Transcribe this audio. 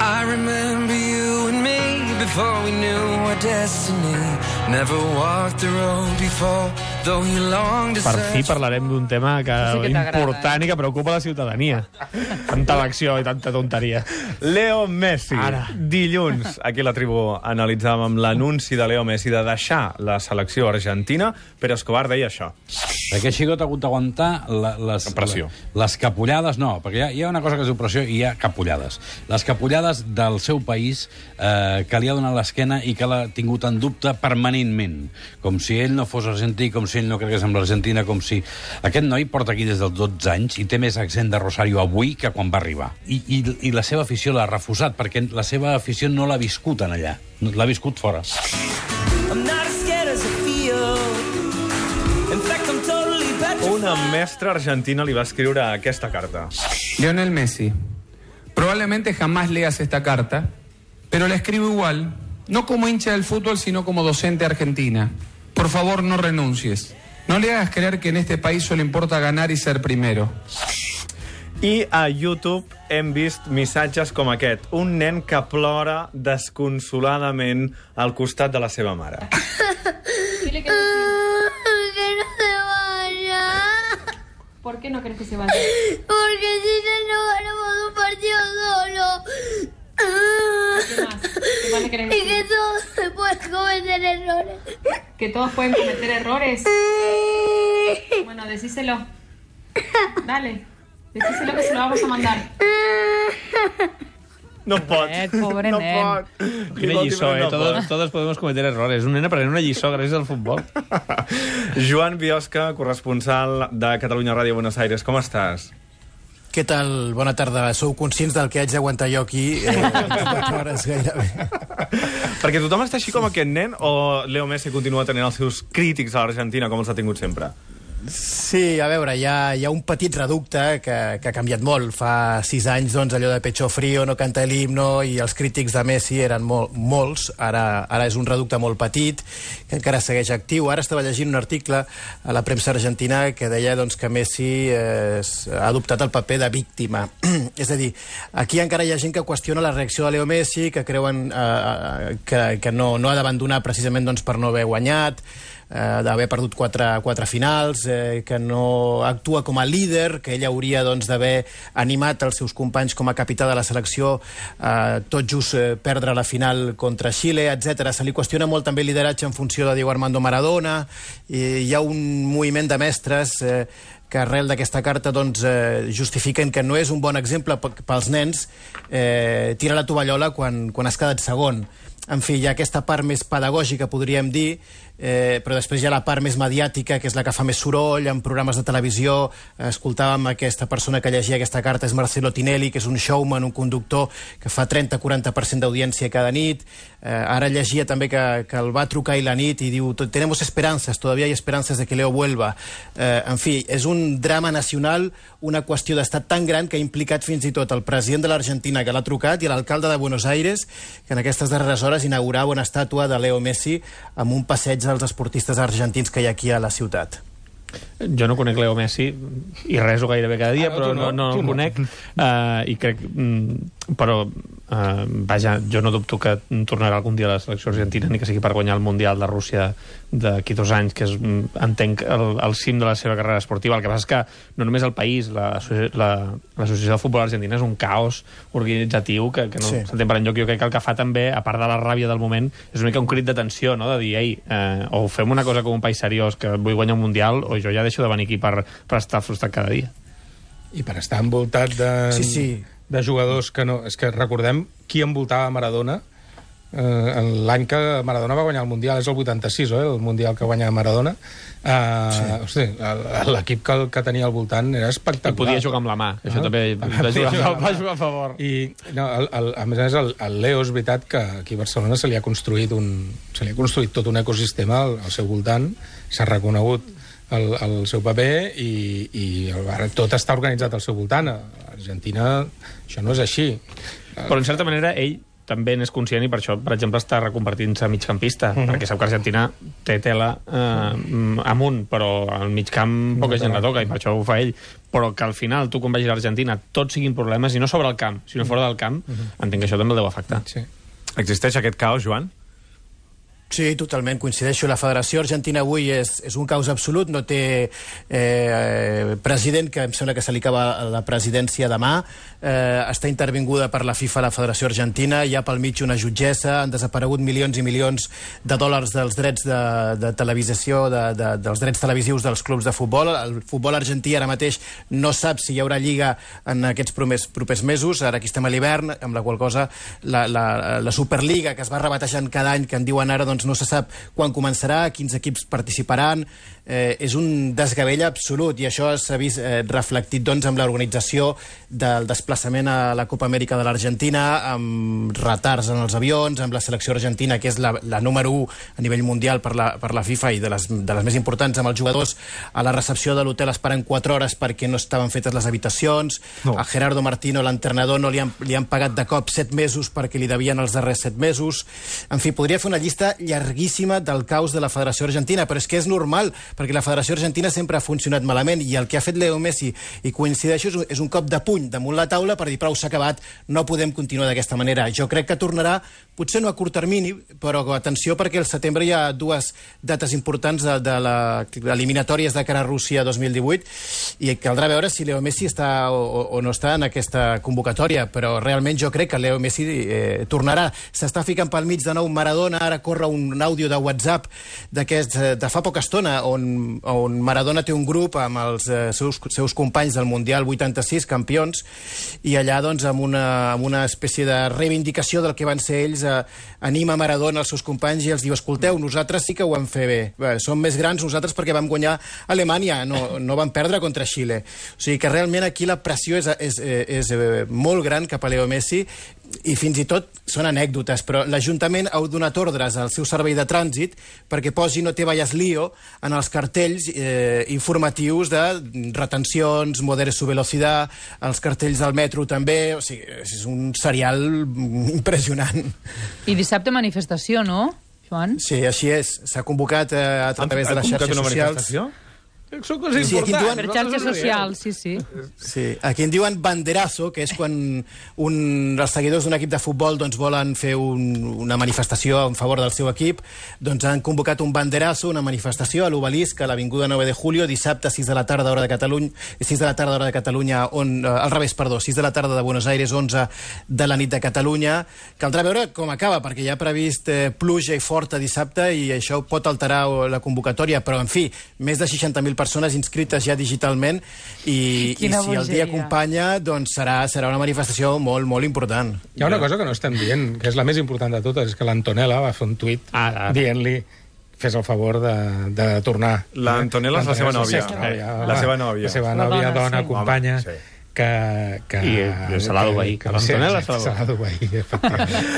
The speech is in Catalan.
I remember you and me before we knew our destiny. Never walked the road before, though you long to Per fi parlarem d'un tema que, Sí que important i que preocupa la ciutadania. Tanta elecció i tanta tonteria. Leo Messi. Ara. Dilluns, aquí a la tribu analitzàvem l'anunci de Leo Messi de deixar la selecció argentina, però Escobar deia això. Perquè Xicot ha hagut d'aguantar les, Pressió. la- les capullades, no, perquè hi ha, hi ha una cosa que es diu pressió i hi ha capullades. Les capullades del seu país eh, que li ha donat l'esquena i que l'ha tingut en dubte permanentment. Com si ell no fos argentí, com si ell no cregués en l'Argentina, com si... Aquest noi porta aquí des dels 12 anys i té més accent de Rosario avui que quan va arribar. I, i, i la seva afició l'ha refusat, perquè la seva afició no l'ha viscut en allà. No- L'ha viscut fora. I'm not as scared as I feel. In fact, I'm totally petrified. Una mestra argentina li va escriure aquesta carta. Lionel Messi, probablemente jamás leas esta carta, pero la escribo igual, no como hincha del fútbol, sino como docente argentina. Por favor, no renuncies. No le hagas creer que en este país solo importa ganar y ser primero. I a YouTube hem vist missatges com aquest. Un nen que plora desconsoladament al costat de la seva mare. Dile que... Que no se vaya. ¿Por qué no crees que se vaya? Porque si no ganamos un partido solo. ¿Qué más? ¿Qué más le querés Y que todos se pueden cometer errores. Que todos pueden cometer errores. Bueno, decíselo. Dale. Decíselo que se lo vamos a mandar. No pot. Nen, pobre no nen. pot. Lliçó, eh? no Todos, pot. todos podemos cometer errores. Un nen aprenent una lliçó gràcies al futbol. Joan Biosca, corresponsal de Catalunya Ràdio Buenos Aires. Com estàs? Què tal? Bona tarda. Sou conscients del que haig d'aguantar jo aquí eh, 24 hores gairebé? Perquè tothom està així com aquest nen o Leo Messi continua tenint els seus crítics a l'Argentina com els ha tingut sempre? Sí, a veure, hi ha, hi ha un petit reducte que, que ha canviat molt. Fa sis anys, doncs, allò de pecho frío, no canta l'himno, i els crítics de Messi eren molt, molts. Ara, ara és un reducte molt petit, que encara segueix actiu. Ara estava llegint un article a la premsa argentina que deia doncs, que Messi eh, ha adoptat el paper de víctima. és a dir, aquí encara hi ha gent que qüestiona la reacció de Leo Messi, que creuen eh, eh, que, que no, no ha d'abandonar precisament doncs, per no haver guanyat, eh, d'haver perdut quatre, quatre finals, eh, que no actua com a líder, que ell hauria doncs, d'haver animat els seus companys com a capità de la selecció eh, tot just eh, perdre la final contra Xile, etc. Se li qüestiona molt també el lideratge en funció de Diego Armando Maradona, i hi ha un moviment de mestres eh, que arrel d'aquesta carta doncs, eh, justifiquen que no és un bon exemple pe- pels nens eh, tirar la tovallola quan, quan has quedat segon. En fi, hi ha aquesta part més pedagògica, podríem dir, eh, però després hi ha la part més mediàtica, que és la que fa més soroll, en programes de televisió. Escoltàvem aquesta persona que llegia aquesta carta, és Marcelo Tinelli, que és un showman, un conductor que fa 30-40% d'audiència cada nit. Eh, ara llegia també que, que el va trucar ahir la nit i diu tenemos esperanzas, todavía hay esperanzas de que Leo vuelva. Eh, en fi, és un drama nacional, una qüestió d'estat tan gran que ha implicat fins i tot el president de l'Argentina que l'ha trucat i l'alcalde de Buenos Aires que en aquestes darreres hores inaugurava una estàtua de Leo Messi amb un passeig dels esportistes argentins que hi ha aquí a la ciutat. Jo no conec Leo Messi i reso gairebé cada dia, Ah, però tu no, no, no el no. conec. Uh, I crec... Mm, però, uh, vaja, jo no dubto que tornarà algun dia a la selecció argentina, ni que sigui per guanyar el Mundial de Rússia d'aquí dos anys, que és, mm, entenc, el, el cim de la seva carrera esportiva. El que passa és que no només el país, l'Associació la, l'Associació de Futbol Argentina és un caos organitzatiu que, que no Sí. s'entén per enlloc. Jo crec que el que fa també, a part de la ràbia del moment, és una mica un crit d'atenció, no? de dir, ei, eh, o fem una cosa com un país seriós que vull guanyar un Mundial, o jo ja deixo de venir aquí per, per estar frustrat cada dia. I per estar envoltat de, Sí, sí. De jugadors que no... És que recordem qui envoltava Maradona eh, en l'any que Maradona va guanyar el Mundial, és el 86, oi? el Mundial que guanya Maradona. Eh, sí. L'equip que, que tenia al voltant era I espectacular. podia jugar amb la mà, que això Ah, també va jugar, va jugar a favor. I, no, el, el, a més a més, el, el Leo és veritat que aquí a Barcelona se li ha construït, un, se li ha construït tot un ecosistema al, al seu voltant, s'ha reconegut el, el seu paper i, i el, tot està organitzat al seu voltant. Argentina això no és així. Però, en certa manera, ell també n'és conscient i per això, per exemple, està reconvertint-se a migcampista, Mhm. perquè sap que Argentina té tela eh, amunt, però al mig camp poca gent la toca i per això ho fa ell. Però que al final, tu quan vagis a l'Argentina, tots siguin problemes, i no sobre el camp, sinó fora del camp, entenc que això també el deu afectar. Sí. Existeix aquest caos, Joan? Sí, totalment, coincideixo. La Federació Argentina avui és, és un caos absolut, no té eh, president, que em sembla que se li acaba la presidència demà, eh, està intervinguda per la FIFA, la Federació Argentina, hi ha pel mig una jutgessa, han desaparegut milions i milions de dòlars dels drets de, de televisió, de, de, dels drets televisius dels clubs de futbol. El futbol argentí ara mateix no sap si hi haurà lliga en aquests propers, propers mesos, ara aquí estem a l'hivern, amb la qual cosa la, la, la Superliga, que es va rebatejant cada any, que en diuen ara, doncs no se sap quan començarà, quins equips participaran, eh, és un desgavell absolut i això s'ha vist eh, reflectit doncs, amb l'organització del desplaçament a la Copa Amèrica de l'Argentina, amb retards en els avions, amb la selecció argentina, que és la, la número 1 a nivell mundial per la, per la FIFA i de les, de les més importants, amb els jugadors a la recepció de l'hotel esperant 4 hores perquè no estaven fetes les habitacions, No. a Gerardo Martino, l'entrenador, no li han, li han pagat de cop 7 mesos perquè li devien els darrers 7 mesos. En fi, podria fer una llista llarguíssima del caos de la Federació Argentina, però és que és normal, perquè la Federació Argentina sempre ha funcionat malament i el que ha fet Leo Messi, i coincideixo, és un, cop de puny damunt la taula per dir prou, s'ha acabat, no podem continuar d'aquesta manera. Jo crec que tornarà, potser no a curt termini, però atenció perquè al setembre hi ha dues dates importants de, de la eliminatòries de cara a Rússia 2018 i caldrà veure si Leo Messi està o, o- no està en aquesta convocatòria, però realment jo crec que Leo Messi eh, tornarà. S'està ficant pel mig de nou Maradona, ara corre un àudio de WhatsApp eh, de fa poca estona, on, on Maradona té un grup amb els eh, seus, seus companys del Mundial 86, campions, i allà, doncs, amb una, amb una espècie de reivindicació del que van ser ells, eh, anima Maradona als seus companys i els diu, escolteu, nosaltres sí que ho vam fer bé. bé som més grans nosaltres perquè vam guanyar Alemanya, no, no vam perdre contra Xile. O sigui que realment aquí la pressió és, és, és, és molt gran cap a Leo Messi i fins i tot són anècdotes, però l'Ajuntament ha donat ordres al seu servei de trànsit perquè posi no te vayas lío en els cartells eh, informatius de retencions, modere su velocidad, els cartells del metro també, o sigui, és un serial impressionant. I dissabte manifestació, no, Joan? Sí, així és. S'ha convocat eh, a través de les xarxes socials. Són coses Sí, aquí en diuen- Per xarxes socials, sí, sí. Sí, aquí en diuen banderazo, que és quan un, els seguidors d'un equip de futbol doncs, volen fer un, una manifestació en favor del seu equip, doncs han convocat un banderazo, una manifestació a l'Obelisc, a l'Avinguda 9 de Julio, dissabte 6 de la tarda, hora de Catalunya, 6 de la tarda, hora de Catalunya, on, eh, al revés, perdó, 6 de la tarda de Buenos Aires, 11 de la nit de Catalunya. Caldrà veure com acaba, perquè ja ha previst eh, pluja i forta dissabte i això pot alterar la convocatòria, però, en fi, més de 60.000 persones inscrites ja digitalment i, i si el dia bogeria. acompanya, doncs serà, serà una manifestació molt, molt important. Hi ha una cosa que no estem dient, que és la més important de totes, és que l'Antonella va fer un tuit Ah, ah. dient-li fes el favor de, de tornar. L'Antonella és la seva nòvia. nòvia, La seva nòvia. La seva La nòvia, dona, dona, sí. companya, Home, sí. que... que I, eh, se l'ha d'obeir, l'Antonella se l'ha d'obeir, efectivament.